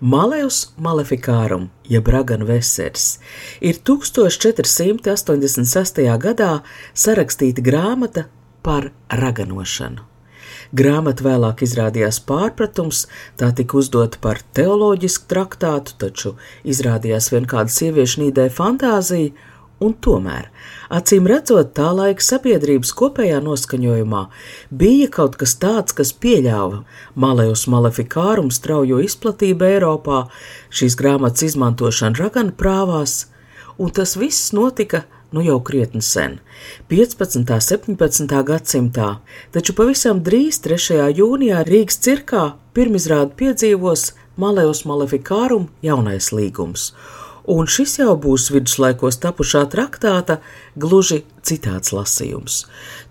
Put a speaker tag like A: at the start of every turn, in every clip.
A: Malevs Malefikārum, jeb Ragana Vesers, ir 1486. gadā sarakstīta grāmata par raganošanu. Grāmata vēlāk izrādījās pārpratums, tā tika uzdota par teoloģisku traktātu, taču izrādījās vien kāda sieviešu nīdē fantāzija, un tomēr, acīm redzot, tā laika sabiedrības kopējā noskaņojumā bija kaut kas tāds, kas pieļāva Malejus Malefikārum straujo izplatību Eiropā, šīs grāmatas izmantošanu raganu prāvās, un tas viss notika nu jau krietni sen, 15. un 17. gadsimtā, taču pavisam drīz 3. jūnijā Rīgas cirkā pirmizrādi piedzīvos Malejus Malefikārum jaunais līgums un šis jau būs viduslaikos tapušā traktāta gluži citāds lasījums.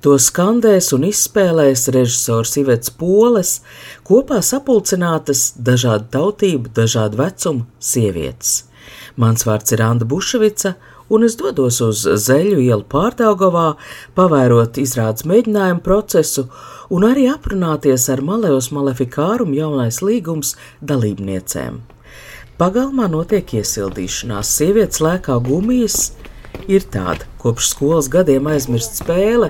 A: To skandēs un izspēlēs režisors Ivets Poles, kopā sapulcinātas dažādu tautību, dažādu vecumu sievietes. Mans vārds ir Anna Buševica, un es dodos uz Zeļu ielu pārdaugovā, pavērot izrādes mēģinājumu procesu un arī aprunāties ar Malejos Malefikārum jaunais līgums dalībniecēm. Pagalmā notiek iesildīšanās, sievietes lēkā gumijas. Ir tāda kopš skolas gadiem aizmirst spēle,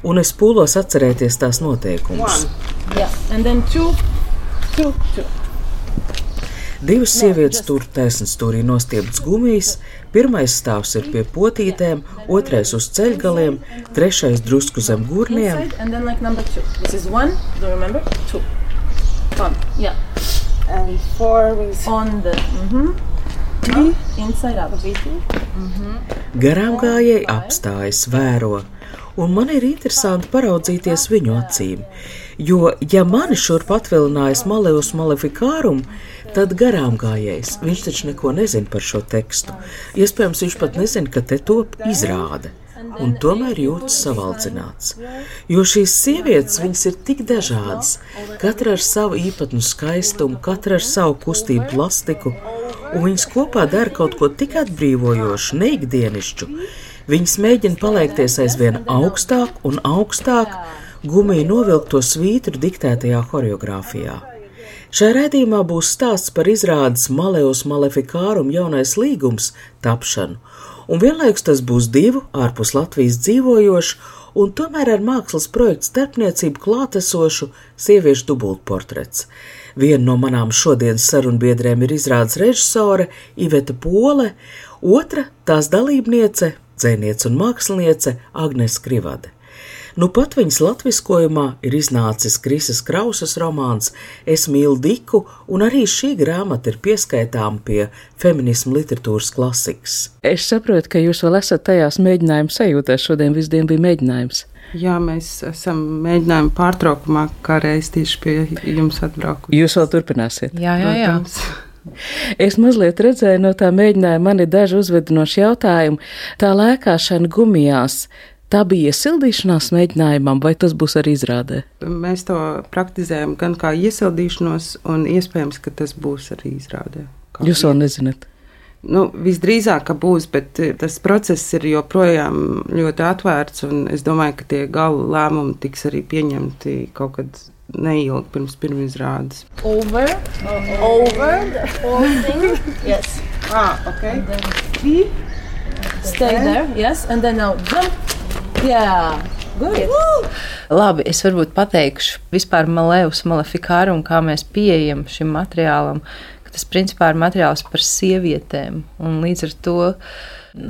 A: un es pūlos atcerēties tās noteikumus.
B: Yeah. And then two, two, two.
A: Divas sievietes tur taisnām stūrī nostieptas gumijas, pirmais stāvs ir pie potītēm, otrais uz ceļgaliem, trešais drusku zem gurniem.
B: Inside and
C: four with
B: On the. Mm-hmm.
C: three.
B: Inside out.
A: Garām gājēji apstājas, vēro, un man ir interesanti paraudzīties viņu acīm. Jo, ja mani šurp atvilinājis Malejus Malefikārum, tad garām gājējs, viņš taču neko nezina par šo tekstu. Iespējams, viņš pat nezina, ka te top izrāde. Un tomēr jūtas savaldzināts. Jo šīs sievietes, viņas ir tik dažādas, katra ar savu īpatnu skaistumu, katra ar savu kustību plastiku, un viņas kopā dara kaut ko tik atbrīvojošu, neikdienišķu. Viņas mēģina paliekties aizvien augstāk un augstāk, gumiju novilkto svītru diktētajā choreogrāfijā. Šajā raidījumā būs stāsts par izrādes Malejus Malefikārum jaunais līgums tapšanu, un vienlaikus tas būs divu ārpus Latvijas dzīvojošu un tomēr ar mākslas projektu starpniecību klātesošu sieviešu dubultportrets. Viena no manām šodienas sarunbiedrēm ir izrādes režisore Iveta Pole, otra tās dalībniece, dzēniece un māksliniece Agnese Krivade. Nu pat viņas latviskojumā ir iznācis Krisas Krausas romāns Es mīlu Diku, un arī šī grāmata ir pieskaitāma pie feminismu literatūras klasikas.
D: Es saprotu, ka jūs vēl esat tajās mēģinājuma sajūtās. Šodien visdien bija mēģinājums.
C: Jā, mēs esam mēģinājumi pārtraukumā, kā reiz tieši pie jums atbraukuši.
D: Jūs vēl turpināsiet.
B: Jā, jā, jā.
C: Protams.
D: Es mazliet redzēju no tā mēģinājuma, man ir daži uzvedinoši jautājumi. Tā lēkāšana gumijās. Tā bija iesildīšanās mēģinājumam, vai tas būs arī izrādē?
C: Mēs to praktizējam gan kā iesildīšanos, un iespējams, ka tas būs arī izrādē. Kā
D: Jūs vēl nezināt.
C: Nu, visdrīzāk, ka būs, bet eh, tas process ir joprojām ļoti atvērts, un es domāju, ka tie gala lēmumi tiks arī pieņemti kaut kad neilgi pirms pirmizrādes.
B: Over. Over the whole thing. yes.
C: Ah, ok.
B: Keep. Stay there. Yes. And then now jump. Yeah. Good.
E: Labi, es varbūt pateikšu vispār Malevs, Malefikāru un kā mēs pieejam šim materiālam, ka tas principā ir materiāls par sievietēm. Un līdz ar to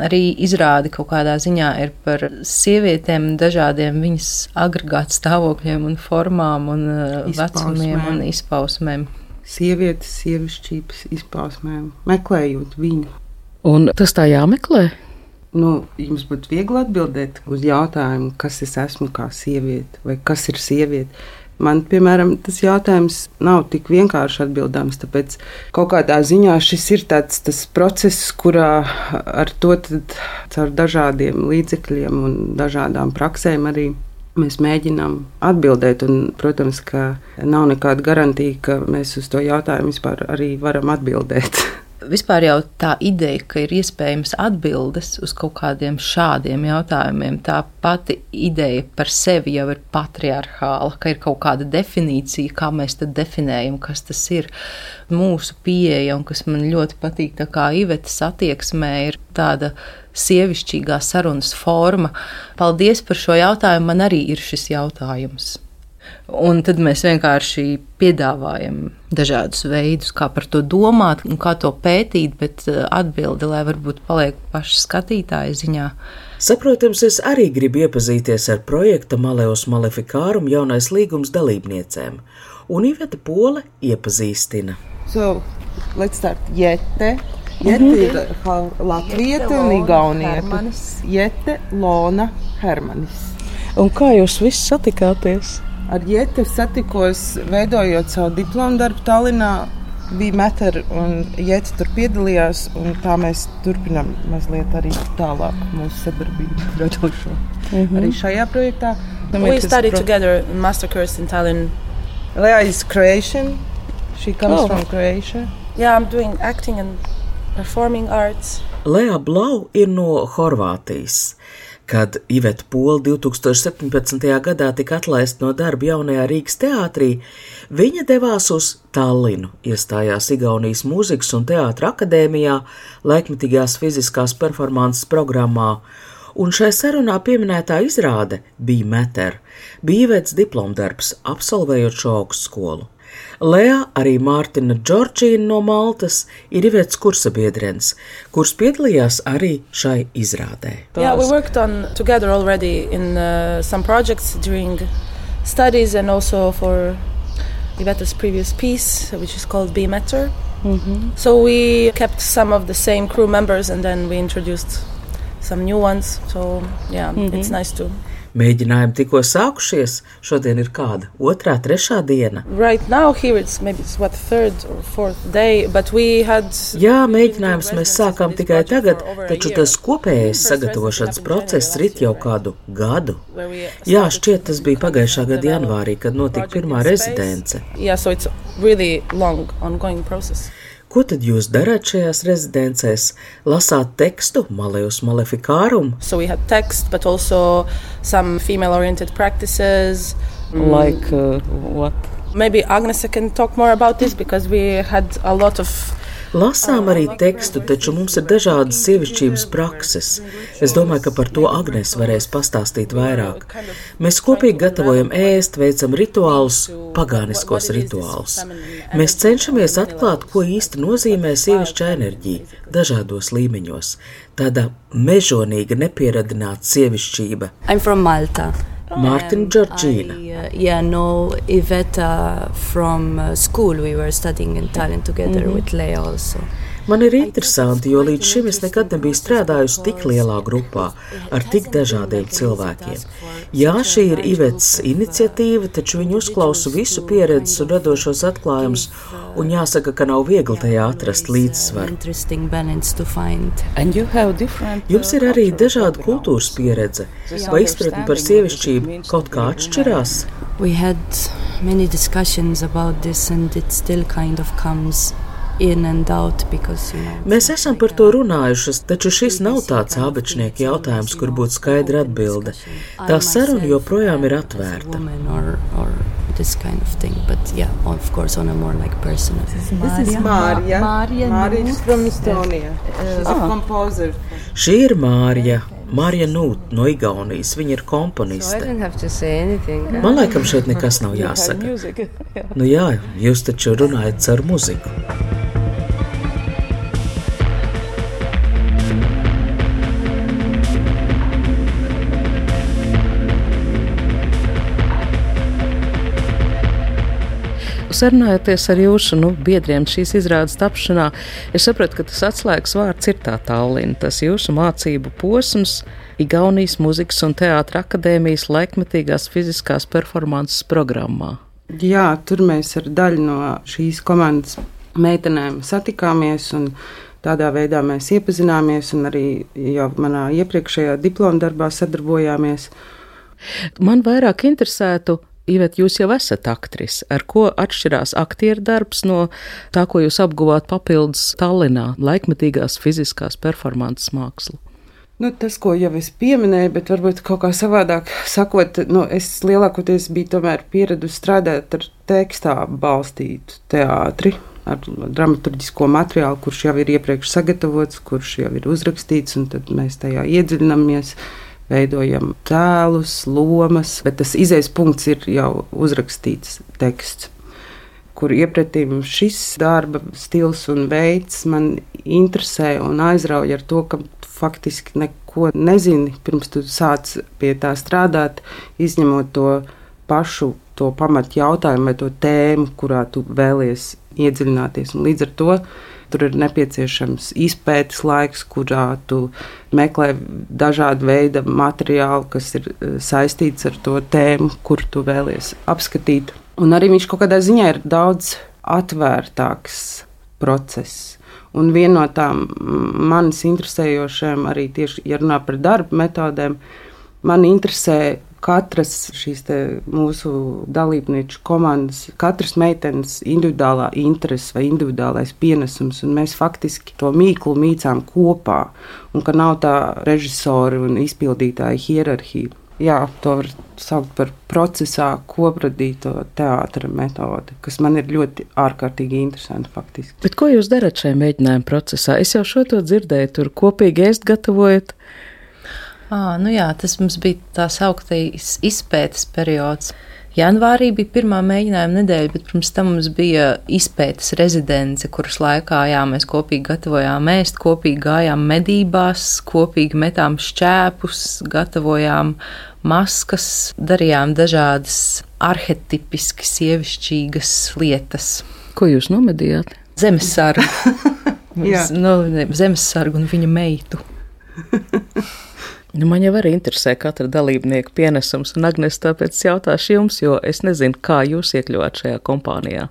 E: arī izrādi kaut kādā ziņā ir par sievietēm, dažādiem viņas agregātu stāvokļiem un formām un uh, vecumiem un
C: Izpausmēm.
E: izpausmēm.
C: Sievietes, sievišķības izpausmēm, meklējot viņu.
D: Un tas tā jāmeklē.
C: Nu, jums būtu viegli atbildēt uz jautājumu, kas es esmu kā sieviete, vai kas ir sieviete. Man, piemēram, tas jautājums nav tik vienkārši atbildams, tāpēc kaut kādā ziņā šis ir tāds tas process, kurā ar to tad caur dažādiem līdzekļiem un dažādām praksēm arī mēs mēģinām atbildēt. Un, protams, ka nav nekāda garantija, ka mēs uz to jautājumu vispār arī varam atbildēt.
E: Vispār jau tā ideja, ka ir iespējams atbildes uz kaut kādiem šādiem jautājumiem, tā pati ideja par sevi jau ir patriarchāla, ka ir kaut kāda definīcija, kā mēs tad definējam, kas tas ir. Mūsu pieeja, un kas man ļoti patīk, tā kā Ivetas attieksmē, ir tāda sievišķīgā sarunas forma. Paldies par šo jautājumu, man arī ir šis jautājums. Un tad mēs vienkārši piedāvājam dažādus veidus, kā par to domāt un kā to pētīt, bet eh, atbildi, lai varbūt paliek paša skatītāja ziņā.
A: Saprotams, es arī gribu iepazīties ar projekta Maleus Malefikārum jaunais līgums dalībniecēm, un Iveta Pole iepazīstina.
C: So, let's start. Jete. Jete mm -hmm. ir Latvieta un Igaunieta. Jete, Lona, Hermanis.
D: Un kā jūs visi satikāties?
C: Ar Jēti satikos, veidojot savu diplomu darbu Tallinā. Bija metri, un Jēta tur piedalījās. Tā mēs turpinām mazliet arī tālāk mūsu sadarbību radošo. Mm -hmm. Arī šajā projektā.
B: We studied pro together master course in Tallinn.
C: Lea is Croatian. She comes oh. from Croatia.
B: Yeah, I'm doing acting and performing arts.
A: Lea Blau ir no Horvātijas. Kad Iveta Pola 2017. gadā tika atlaista no darba jaunajā Rīgas teātrī, viņa devās uz Tallinu, iestājās Igaunijas mūzikas un teātra akadēmijā, laikmetīgās fiziskās performances programmā, un šai sarunā pieminētā izrāde bija Meter, bija Ivetas diplomdarbs, absolvējot šo augstskolu. Lea, arī Mārtiņa Džordžīna no Maltas, ir Ivets kursabiedrens, kurš piedalījās arī šai izrādē.
B: Yeah, we worked on together already in uh, some projects during studies and also for Iveta's previous piece, which is called Be Matter. Mm -hmm. So we kept some of the same crew members and then we introduced some new ones. So yeah, mm -hmm. it's nice to
A: Mēģinājumi tikko sākušies, šodien ir kāda otrā, trešā diena.
B: Right now, it's it's what, day, had...
A: Jā, mēģinājums mēs sākām tikai tagad, taču tas kopējais sagatavošanas process rit jau kādu gadu. Jā, šķiet, tas bija pagājušā gada janvārī, kad notika pirmā rezidence.
B: Yeah, so really long, process.
A: Ko tad jūs darāt šajās rezidencēs? Lasāt tekstu, Malejus Maleficarum?
B: So we had text, but also some female-oriented practices.
D: Like uh, what?
B: Maybe Agnes can talk more about this because we had a lot of
A: Lasām arī tekstu, taču mums ir dažādas sievišķības prakses. Es domāju, ka par to Agnēs varēs pastāstīt vairāk. Mēs kopīgi gatavojam ēst, veicam rituālus, pagāniskos rituālus. Mēs cenšamies atklāt, ko īsti nozīmē sievišķa enerģija dažādos līmeņos. Tāda mežonīga, nepieradināta sievišķība.
F: I'm from Malta.
A: Martin Georgina.
F: I, uh, yeah, no, Iveta from uh, school. We were studying in Tallinn together mm -hmm. with Leia also.
A: Man ir interesanti, jo līdz šim es nekad nebiju strādājusi tik lielā grupā ar tik dažādiem cilvēkiem. Jā, šī ir Ivets iniciatīva, taču viņi uzklausa visu pieredzes un radošos atklājumus, un jāsaka, ka nav viegli tajā atrast līdzsvaru. Jums ir arī dažāda kultūras pieredze, vai izpratne par sievišķību kaut kā atšķirās?
F: We had many discussions about this, and it still kind of comes
A: Mēs esam par to runājušas, taču šis nav tāds abečnieku jautājums, kur būtu skaidra atbilde. Tā saruna joprojām ir atvērta.
F: Kind of thing, but yeah, of course, on a more like personal.
C: This is Mārija. Mārija is from Estonia. She's a ah. composer.
A: Šī ir Mārija. Marija Nūta no Igaunijas. Viņa ir komponiste. Man liekas, šeit nekas nav jāsaka. nu jā, jūs taču runājat ar muziku. Sarunājoties ar jūsu nu, biedriem šīs izrādes tapšanā, es sapratu, ka tas atslēgas vārds ir tā Tallinn, tas jūsu mācību posms. Igaunijas Mūzikas un Teātras akadēmijas laikmetīgās fiziskās performances programmā.
C: Jā, tur mēs ar daļu no šīs komandas meitenēm satikāmies un tādā veidā mēs iepazināmies un arī jau manā iepriekšējā diploma darbā sadarbojāmies.
A: Man vairāk interesētu, Ivet, jūs jau esat aktris. Ar ko atšķirās aktieru darbs no tā, ko jūs apguvāt papildus Tallinā, laikmetīgās fiziskās performances mākslu?
C: Nu, tas, ko jau es pieminēju, bet varbūt kaut kā savādāk sakot, nu, es lielākoties biju pieradusi strādāt ar tekstā balstītu teātri. Ar dramaturgisko materiālu, kurš jau ir iepriekš sagatavots, kurš jau ir uzrakstīts, un tad mēs tajā iedziļināmies veidojam tēlus, lomas, bet tas izējas punkts ir jau uzrakstīts teksts. Kur iepratīm šis darba stils un veids man interesē un aizrauja ar to, ka faktiski neko nezini pirms tu sāc pie tā strādāt, izņemot to pašu to pamatu jautājumu vai to tēmu, kurā tu vēlies iedziļināties. Un līdz ar to Tur ir nepieciešams izpētes laiks, kurā tu meklē dažādu veidu materiālu, kas ir eh, saistīts ar to tēmu, kur tu vēlies apskatīt. Un arī viņš kaut kādā ziņā ir daudz atvērtāks process. Un viena no tām manis interesējošajām, arī tieši ja runā par darba metodēm, man interesē katras šīs mūsu dalībnieku komandas, katras meitenes individuālā interese vai individuālais pienesums, un mēs faktiski to mīklu mīcām kopā, un ka nav tā režisori un izpildītāja hierarhija. Jā, to var saukt par procesā kopradīto teātra metodi, kas man ir ļoti ārkārtīgi interesanti faktiski.
A: Bet ko jūs darat šajā mēģinājuma procesā? Es jau šo to dzirdēju, tur kopīgi ēst gatavojat
E: À, nu jā, tas mums bija tā sauktais izpētes periods. Janvārī bija pirmā mēģinājuma nedēļa, bet pirms tam mums bija izpētes rezidence, kuras laikā jā, mēs kopīgi gatavojām ēst, kopīgi gājām medībās, kopīgi metām šķēpus, gatavojām maskas, darījām dažādas arhetipiski sievišķīgas lietas.
A: Ko jūs nomedījāt?
E: Zemesargu. nu, zemesargu un viņa meitu.
A: Nu, man jau arī interesē katra dalībnieka pienesums, un Agnēs tāpēc jautāšu jums, jo es nezinu, kā jūs iekļuvāt šajā kompānijā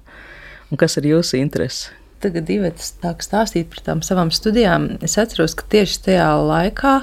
A: un kas ir jūsu interese.
E: Tagad, Ivets, sāk stāstīt par tām savām studijām. Es atceros, ka tieši tajā laikā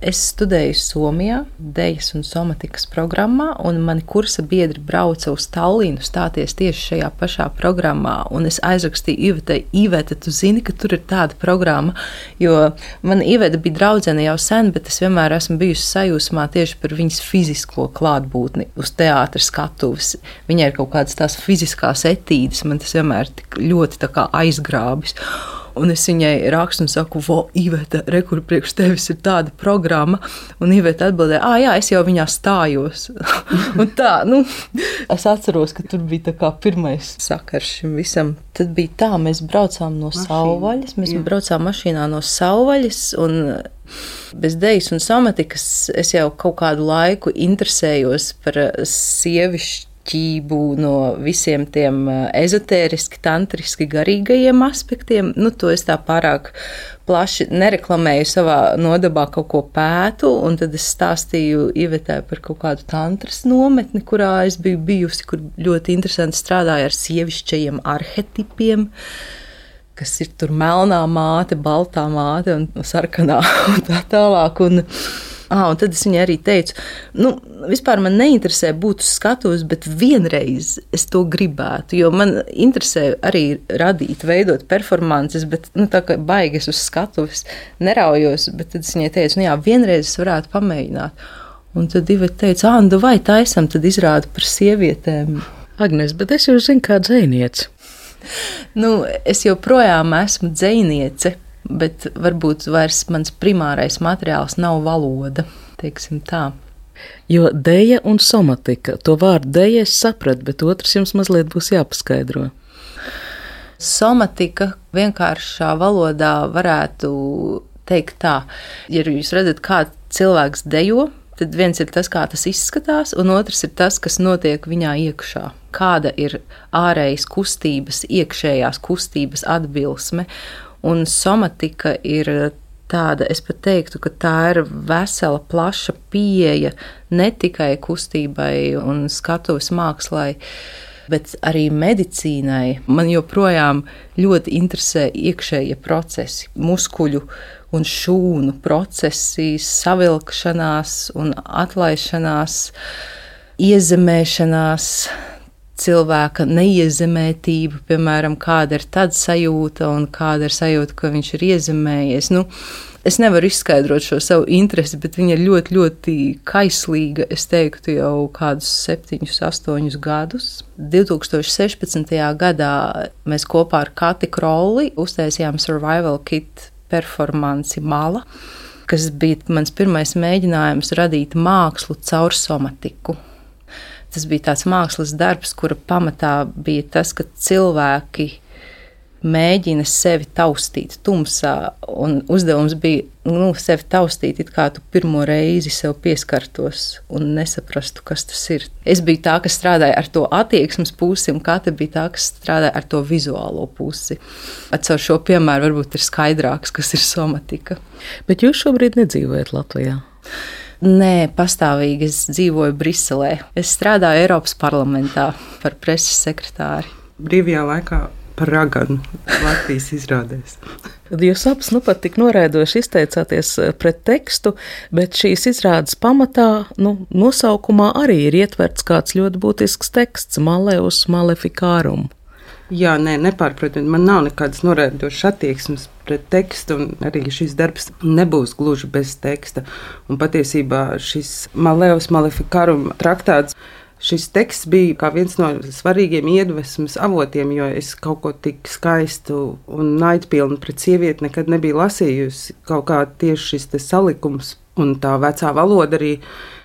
E: Es studēju Somijā, Dejas un somatikas programmā, un mani kursa biedri brauca uz Tallinu stāties tieši šajā pašā programmā. Un es aizrakstīju Ivetai, Iveta, tu zini, ka tur ir tāda programma, jo man Iveta bija draudzene jau sen, bet es vienmēr esmu bijusi sajūsmā tieši par viņas fizisko klātbūtni uz teātras skatuves. Viņai ir kaut kādas tās fiziskās etīdes, man tas vienmēr tik ļoti aizgrābis. Un es viņai rakstu un saku, Vo, Iveta, rekur priekš tevis ir tāda programma. Un Iveta atbildēja, ah, jā, es jau viņā stājos. un tā, nu, es atceros, ka tur bija tā kā pirmais sakars šim visam. Tad bija tā, mēs braucām no Mašīna. Sauvaļas, mēs jā. braucām mašīnā no Sauvaļas. Un, Bez dēļas un somatikas es jau kaut kādu laiku interesējos par sievišķu muļķību, no visiem tiem ezotēriski, tantriski garīgajiem aspektiem. Nu, to es tā pārāk plaši nereklamēju savā nodabā, kaut ko pētu, un tad es stāstīju Ivetē par kaut kādu tantras nometni, kurā es biju bijusi, kur ļoti interesanti strādāja ar sievišķajiem arhetipiem kas ir tur melnā māte, baltā māte un sarkanā un tā tālāk. Un, Ah, un tad es viņai arī teicu, nu, vispār man neinteresē būt uz skatuves, bet vienreiz es to gribētu. Jo man interesē arī radīt, veidot performances, bet nu, tā kā baigas uz skatuves neraujos. Bet tad es viņai teicu, nu jā, vienreiz es varētu pamēģināt. Un tad divi teica, ah, nu vai taisam, tad izrāda par sievietēm.
A: Agnes, bet es jau zinu, kā dzēniece.
E: Nu, es joprojām esmu dzēniece bet varbūt vairs mans primārais materiāls nav valoda.
A: Jo dēja un somatika, to vārdu dēja es sapratu, bet otrs jums mazliet būs jāpaskaidro.
E: Somatika vienkāršā valodā varētu teikt tā, ja jūs redzat, kā cilvēks dejo, tad viens ir tas, kā tas izskatās, un otrs ir tas, kas notiek viņā iekšā. Kāda ir ārējas kustības, iekšējās kustības atbilsme. Un somatika ir tāda, es pat teiktu, ka tā ir vesela, plaša pieeja ne tikai kustībai un skatuves mākslai, bet arī medicīnai. Man joprojām ļoti interesē iekšējie procesi, muskuļu un šūnu procesi, savilkšanās un atlaišanās, iezemēšanās, cilvēka neiezemētība, piemēram, kāda ir tāda sajūta un kāda ir sajūta, ka viņš ir iezemējies. Nu, es nevaru izskaidrot šo savu interesi, bet viņa ir ļoti, ļoti kaislīga. Es teiktu, jau kādus septiņus, astoņus gadus. 2016. gadā mēs kopā ar Kati Krolli uztaisījām Survival Kit performanci Mala, kas bija mans pirmais mēģinājums radīt mākslu caur somatiku. Tas bija tāds mākslas darbs, kura pamatā bija tas, ka cilvēki mēģina sevi taustīt tumsā. Uzdevums bija nu, sevi taustīt, it kā tu pirmo reizi sev pieskartos un nesaprastu, kas tas ir. Es biju tā, kas strādāja ar to attieksmes pusi, un Kate bija tā, kas strādāja ar to vizuālo pusi. Ar šo piemēru varbūt ir skaidrāks, kas ir somatika.
A: Bet jūs šobrīd nedzīvojat Latvijā?
E: Nē, pastāvīgi es dzīvoju Briselē. Es strādāju Eiropas parlamentā par preses sekretāri.
C: Brīvajā laikā par raganu Latvijas izrādēs.
A: Jūs abas nu pat tik noraidoši izteicāties eh, pret tekstu, bet šīs izrādes pamatā, nu, nosaukumā arī ir ietverts kāds ļoti būtisks teksts - Maleus Maleficarum.
C: Jā, nē, nepārprotami. Man nav nekādas noraidošas attieksmes pret tekstu, un arī šis darbs nebūs gluži bez teksta. Un patiesībā šis Malevs Maleficarum traktāts. Šis teksts bija viens no svarīgiem iedvesmas avotiem, jo es kaut ko tik skaistu un naidpilnu pret sievieti nekad nebiju lasījusi. Kaut kā tieši šis salikums Un tā vecā valoda arī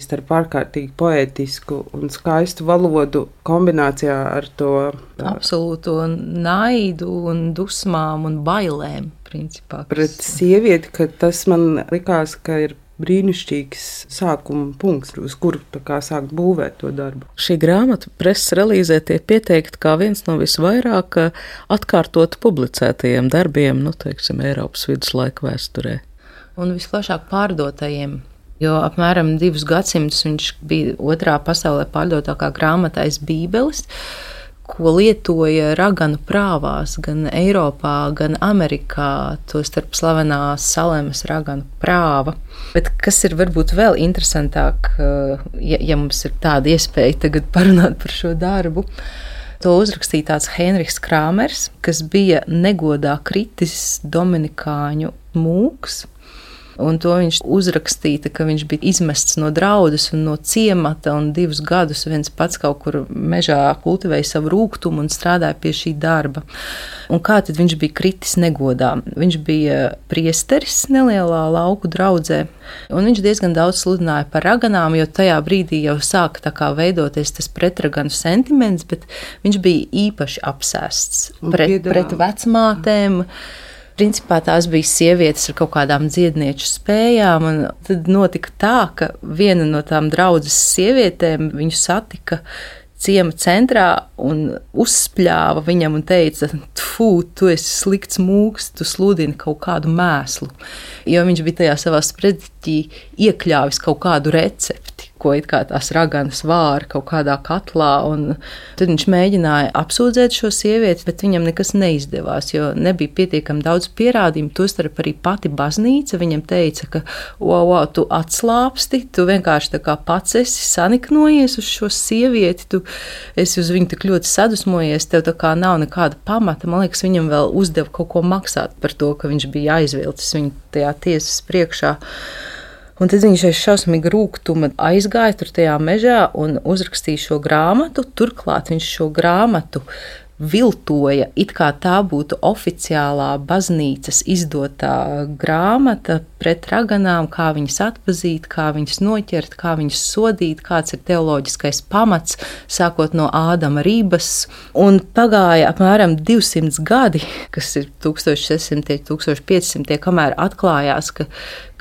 C: starp ārkārtīgi poetisku un skaistu valodu kombinācijā ar to
E: absolūto naidu un dusmām un bailēm. Principā.
C: Pret sievieti, ka tas man likās, ka ir brīnišķīgs sākuma punkts, uz kuru sākt būvēt to darbu.
A: Šī grāmata preses relīzē tiek pieteikta kā viens no visvairāk atkārtot publicētajiem darbiem, nu, teiksim, Eiropas viduslaika vēsturē
E: un visplašāk pārdotajiem. Jo apmēram divus gadsimtus viņš bija otrā pasaulē pārdotākā grāmata aiz Bībeles, ko lietoja raganu prāvās gan Eiropā, gan Amerikā, to starp slavenā Salemas raganu prāva. Bet kas ir varbūt vēl interesantāk, ja, ja mums ir tāda iespēja tagad parunāt par šo darbu, To uzrakstīja tāds Henrijs Krāmers, kas bija negodā kritis Dominikāņu mūks, Un to viņš uzrakstīja, ka viņš bija izmests no draudzes un no ciemata, un divus gadus viens pats kaut kur mežā kultivēja savu rūkumu un strādāja pie šī darba. Un kā tad viņš bija kritis negodā? Viņš bija priesteris nelielā lauku draudzē, un viņš diezgan daudz sludināja par raganām, jo tajā brīdī jau sāka veidoties tas pretraganu sentiments, bet viņš bija īpaši apsēsts pret, pret vecmātēm. Mm Principā tās bija sievietes ar kaut kādām dziednieču spējām, tad notika tā, ka viena no tām draudzes sievietēm viņu satika ciema centrā un uzspļāva viņam un teica, Fū, tu esi slikts mūks, tu sludini kaut kādu mēslu. Jo viņš bija tajā savā sprediķī iekļāvis kaut kādu recepti ko kā tās raganas vāra kaut kādā katlā. Tad viņš mēģināja apsūdzēt šo sievieti, bet viņam nekas neizdevās, jo nebija pietiekami daudz pierādījumu. Tostarp arī pati baznīca viņam teica, ka, wow, wow, tu atslāpsti, tu vienkārši pats esi saniknojies uz šo sievieti, tu esi uz viņu tik ļoti sadusmojies, tev tā kā nav nekāda pamata. Man liekas, viņam vēl uzdeva kaut ko maksāt par to, ka viņš bija aizvilcis viņu tajā tiesas priekšā. Un tad viņš aiz šausmīga rūkuma aizgāja tur tajā mežā un uzrakstīja šo grāmatu. Turklāt viņš šo grāmatu viltoja, it kā tā būtu oficiālā baznīcas izdotā grāmata pret raganām, kā viņas atpazīt, kā viņas noķert, kā viņas sodīt, kāds ir teoloģiskais pamats, sākot no Ādama Rības. Un pagāja apmēram 200 gadi, kas ir 1600, 1500, kamēr atklājās, ka,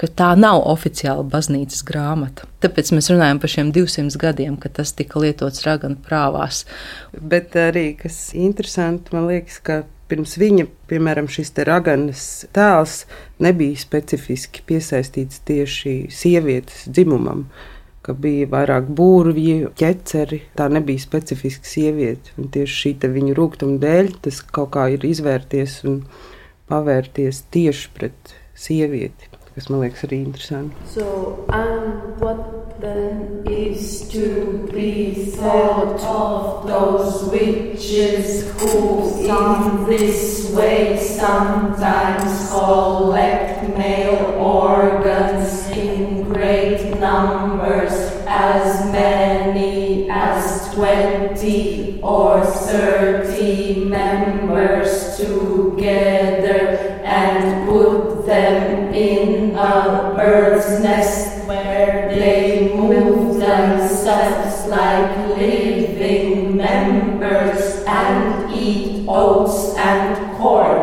E: ka tā nav oficiāla baznīcas grāmata. Tāpēc mēs runājam par šiem 200 gadiem, kad tas tika lietots raganu prāvās.
C: Bet arī, kas interesanti, man liekas, ka pirms viņa, piemēram, šis raganas tēls nebija specifiski piesaistīts tieši sievietes dzimumam. Bija vairāk būrvju, ķeceri. Tā nebija specifiska sieviete. Un tieši šī viņa rūkuma dēļ tas kaut kā ir izvērties un pavērties tieši pret sievieti,
G: So, and what then is to be thought of those witches who in this way sometimes collect male organs in great numbers, as many as twenty or thirty members together bird's nest where they move themselves like living members and eat oats and corn.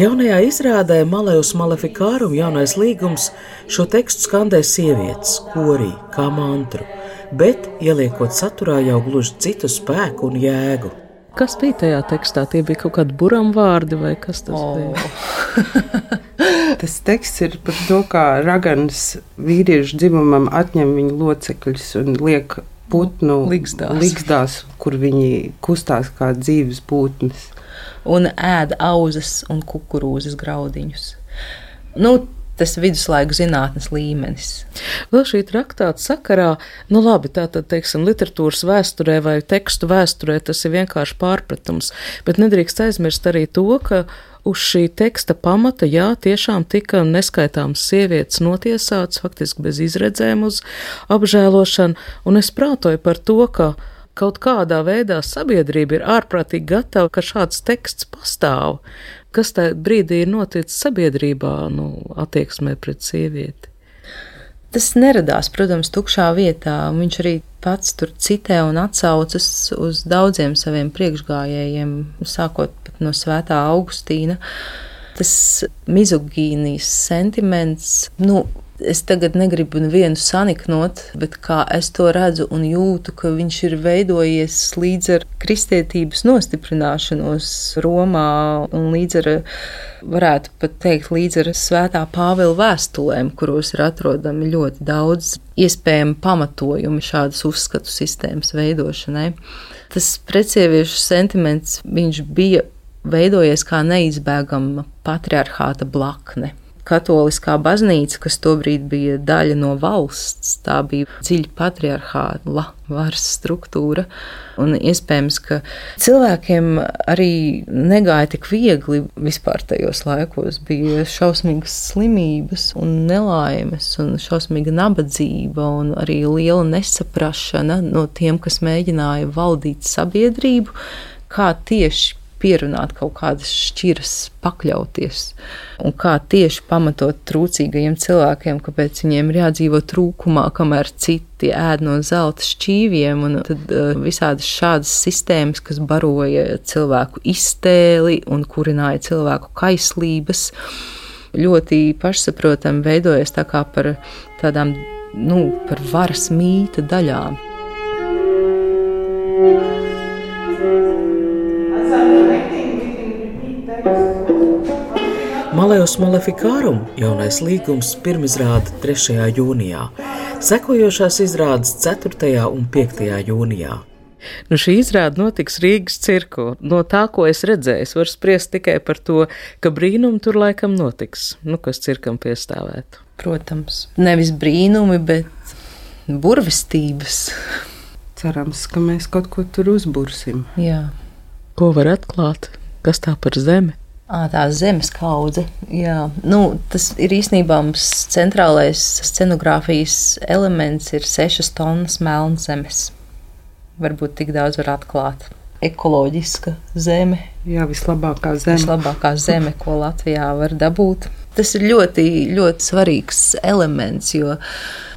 A: Jaunajā izrādē Malejus Malefikārum jaunais līgums šo tekstu skandē sievietes, korī, kā mantru, bet ieliekot saturā jau gluži citu spēku un jēgu.
D: Kas bija tajā tekstā? Tie bija kaut kādi buram vārdi vai kas tas oh. bija?
C: tas teksts ir par to, kā ragans vīriešu dzimumam atņem viņu locekļus un liek putnu
D: ligzdās.
C: ligzdās, kur viņi kustās kā dzīves būtnes
E: un ēda auzas un kukurūzas graudiņus. Nu, tas viduslaiku zinātnes līmenis.
D: Vēl šī traktāta sakarā, nu labi, tā tad, teiksim, literatūras vēsturē vai tekstu vēsturē tas ir vienkārši pārpratums, bet nedrīkst aizmirst arī to, ka uz šī teksta pamata, jā, tiešām tika neskaitāmas sievietes notiesātas, faktiski bez izredzēm uz apžēlošanu, un es prātoju par to, ka kaut kādā veidā sabiedrība ir ārprātīgi gatava, ka šāds teksts pastāv. Kas tajā brīdī ir noticis sabiedrībā, nu, attieksmē pret sievieti?
E: Tas neradās, protams, tukšā vietā. Viņš arī pats tur citē un atsaucas uz daudziem saviem priekšgājējiem, sākot no Svētā Augustīna. Tas mizogīnijas sentiments, nu, es tagad negribu nevienu saniknot, bet kā es to redzu un jūtu, ka viņš ir veidojies līdz ar kristietības nostiprināšanos Romā un līdz ar, varētu pat teikt, līdz ar svētā Pāvila vēstulēm, kuros ir atrodami ļoti daudz iespējami pamatojumi šādas uzskatu sistēmas veidošanai. Tas precieviešu sentiments, viņš bija veidojies kā neizbēgama patriarchāta blakne katoliskā baznīca, kas tobrīd bija daļa no valsts, tā bija dziļi patriarchāla varas struktūra. Un iespējams, ka cilvēkiem arī negāja tik viegli vispār tajos laikos. Bija šausmīgas slimības un nelaimes, un šausmīga nabadzība, un arī liela nesaprašana no tiem, kas mēģināja valdīt sabiedrību, kā tieši pierunāt kaut kādas šķiras, pakļauties. Un kā tieši pamatot trūcīgajiem cilvēkiem, kāpēc viņiem ir jādzīvo trūkumā, kamēr citi ēd no zelta šķīviem, un tad uh, visādas šādas sistēmas, kas baroja cilvēku iztēli un kurināja cilvēku kaislības, ļoti pašsaprotami veidojas tā kā par tādām, nu, par varas mīta daļām.
A: Malejos Malefikārum jaunais līgums pirmizrāda 3. jūnijā, sekojošās izrādes 4. un 5. jūnijā.
D: Nu, šī izrāde notiks Rīgas cirku. No tā, ko es redzēju, es varu spriest tikai par to, ka brīnumi tur laikam notiks. Nu, kas cirkam piestāvētu?
E: Protams, nevis brīnumi, bet burvestības.
C: Cerams, ka mēs kaut ko tur uzbursim.
E: Jā.
D: Ko var atklāt? Kas tā par zemi?
E: À, tā zemes kaudze. Jā. Nu, tas ir īstenībā mums centrālais scenogrāfijas elements, ir sešas tonnas melnas zemes. Varbūt tik daudz var atklāt. Ekoloģiska zeme.
C: Jā, vislabākā zeme.
E: Vislabākā zeme, ko Latvijā var dabūt. Tas ir ļoti, ļoti svarīgs elements, jo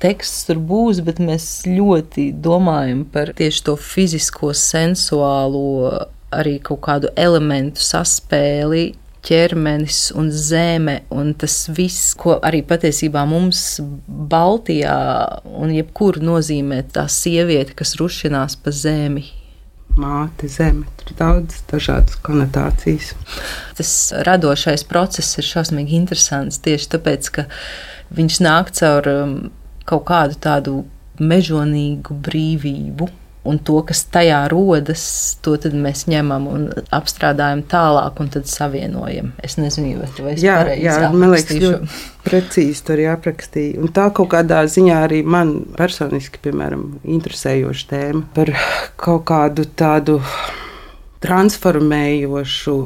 E: teksts tur būs, bet mēs ļoti domājam par tieši to fizisko, sensuālo, arī kaut kādu elementu saspēli ķermenis un zeme, un tas viss, ko arī patiesībā mums Baltijā un jebkur nozīmē tā sieviete, kas rušinās pa zemi.
C: Māte, zeme, tur ir daudz dažādas konotācijas.
E: Tas radošais process ir šausmīgi interesants tieši tāpēc, ka viņš nāk caur um, kaut kādu tādu mežonīgu brīvību un to, kas tajā rodas, to mēs ņemam un apstrādājam tālāk, un tad savienojam. Es nezinu, vai tas
C: jā, jā, man liekas, ļoti precīzi tur jāaprakstīja. Un tā kaut kādā ziņā arī man personiski, piemēram, interesējoša tēma par kaut kādu tādu transformējošu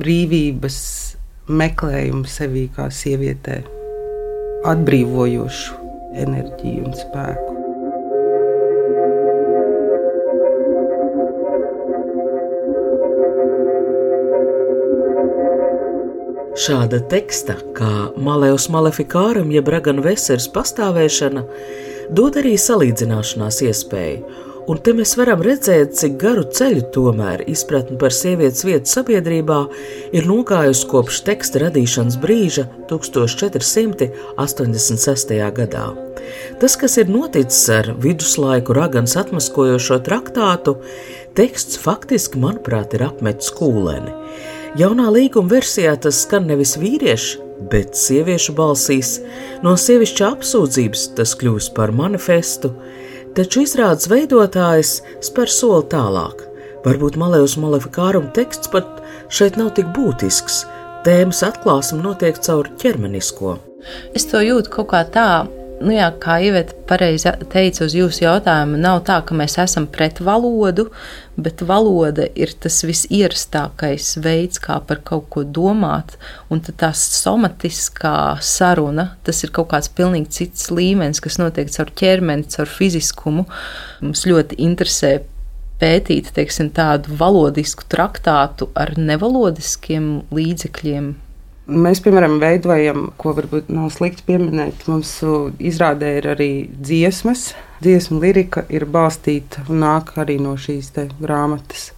C: brīvības meklējumu sevī kā sievietē, atbrīvojošu enerģiju un spēku.
A: Šāda teksta, kā Maleus Malefikāram, jeb Ragana Vesers pastāvēšana, dod arī salīdzināšanās iespēju, un te mēs varam redzēt, cik garu ceļu tomēr izpratne par sievietes vietu sabiedrībā ir nogājusi kopš teksta radīšanas brīža 1486. gadā. Tas, kas ir noticis ar viduslaiku ragans atmaskojošo traktātu, teksts faktiski, manuprāt, ir apmetis kūleni. Jaunā līguma versijā tas skan nevis vīriešu, bet sieviešu balsīs. No sievišķa apsūdzības tas kļūst par manifestu, taču izrādes veidotājs spēr soli tālāk. Varbūt Malevs Malefikāruma teksts pat šeit nav tik būtisks. Tēmas atklāsme notiek caur ķermenisko.
E: Es to jūtu kaut kā tā, nu jā, kā Iveta pareizi teica uz jūsu jautājumu, nav tā, ka mēs esam pret valodu, bet valoda ir tas visierastākais veids, kā par kaut ko domāt, un tā somatiskā saruna, tas ir kaut kāds pilnīgi cits līmenis, kas notiek caur ķermeni, caur fiziskumu. Mums ļoti interesē pētīt teiksim, tādu valodisku traktātu ar nevalodiskiem līdzekļiem,
C: Mēs, piemēram, veidojam, ko varbūt nav slikti pieminēt. Mums izrādē ir arī dziesmas. Dziesmu lirika ir balstīta un nāk arī no šīs grāmatas.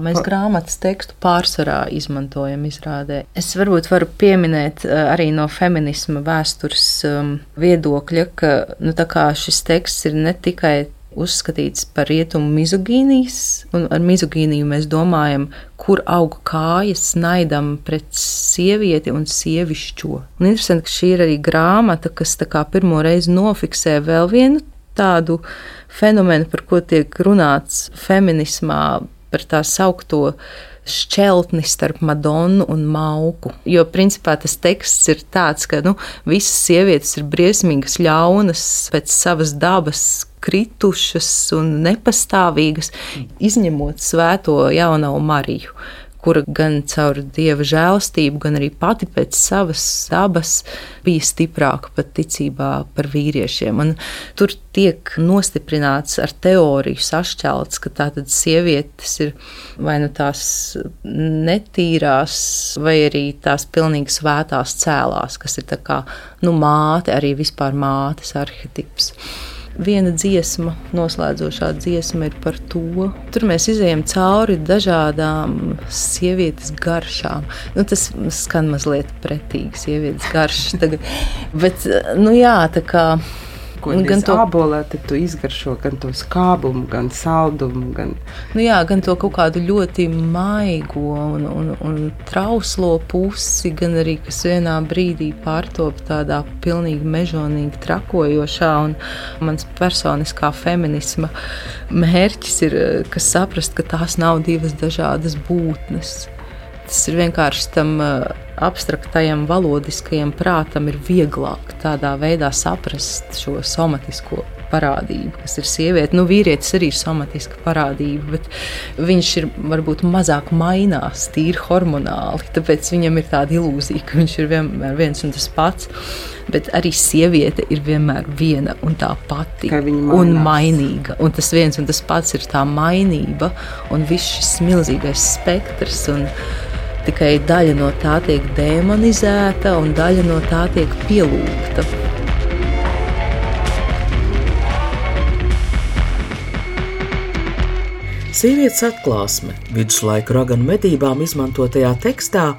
E: Mēs grāmatas tekstu pārsvarā izmantojam izrādē. Es varbūt varu pieminēt eh, arī no feminisma vēstures um, viedokļa, ka nu, šis teksts ir ne tikai uzskatīts par rietumu mizogīnijas, un ar mizogīniju mēs domājam, kur aug kājas naidam pret sievieti un sievišķo. Un interesanti, ka šī ir arī grāmata, kas pirmo reizi nofiksē vēl vienu tādu fenomenu, par ko tiek runāts feminismā, par tā saukto šķeltni starp Madonu un Mauku. Jo principā tas teksts ir tāds, ka nu, visas sievietes ir briesmīgas, ļaunas pēc savas dabas, kritušas un nepastāvīgas, izņemot svēto jauno Mariju kura gan caur dieva žēlastību, gan arī pati pēc savas dabas bija stiprāka pat ticībā par vīriešiem. Un tur tiek nostiprināts ar teoriju sašķelts, ka tātad sievietes ir vai nu tās netīrās, vai arī tās pilnīgi svētās cēlās, kas ir tā kā nu, māte, arī vispār mātes arhetips. Viena dziesma, noslēdzošā dziesma, ir par to. Tur mēs izējām cauri dažādām sievietes garšām. Nu, tas skan mazliet pretīgi, sievietes garšas tagad. Bet, nu jā, tā kā
C: ko nu, gan to abolē, tad tu izgaršo gan to skābumu, gan saldumu. Gan...
E: Nu jā, gan to kaut kādu ļoti maigo un, un, un trauslo pusi, gan arī kas vienā brīdī pārtop tādā pilnīgi mežonīgi trakojošā. Un mans personiskā feminisma mērķis ir saprast, ka tās nav divas dažādas būtnes. Tas ir vienkārši tam uh, abstraktajam, valodiskajam prātam ir vieglāk tādā veidā saprast šo somatisko parādību, kas ir sieviete. Nu, vīrietis arī ir somatiska parādība, bet viņš ir varbūt mazāk mainās, tīri hormonāli. Tāpēc viņam ir tāda ilūzija, ka viņš ir vienmēr viens un tas pats. Bet arī sieviete ir vienmēr viena un tā pati un mainīga. Un tas viens un tas pats ir tā mainība un viss šis milzīgais spektrs. Un, Tikai daļa no tā tiek demonizēta un daļa no tā tiek pielūgta.
A: Sievietes atklāsme viduslaiku raganu medībām izmantotajā tekstā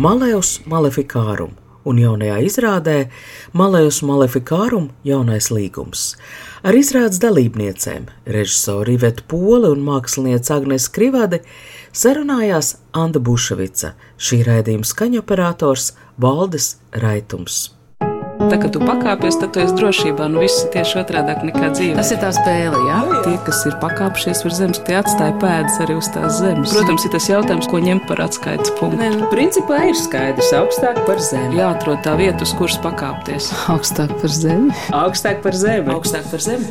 A: Malejus Malefikārum un jaunajā izrādē Malejus Malefikārum jaunais līgums. Ar izrādes dalībniecēm režisori Iveta Pole un mākslinieca Agnes Krivade sarunājās Anna Buševica, šī raidījuma skaņoperators Valdes Raitums.
D: tā, kad tu pakāpies, tad tu esi drošībā. Nu, viss ir tieši otrādi nekā dzīve.
H: Tas ir tā spēle, jā?
D: Tie, kas ir pakāpšies virs zemes, tie atstāja pēdas arī uz tās zemes. Protams, ir tas jautājums, ko ņemt par atskaites punktu.
A: Nē, nu, principā ir skaidrs, augstāk par zemi.
D: Jāatrod tā vieta, uz kuras pakāpties.
H: Augstāk par zemi.
A: Augstāk par zemi.
D: Augstāk par zemi.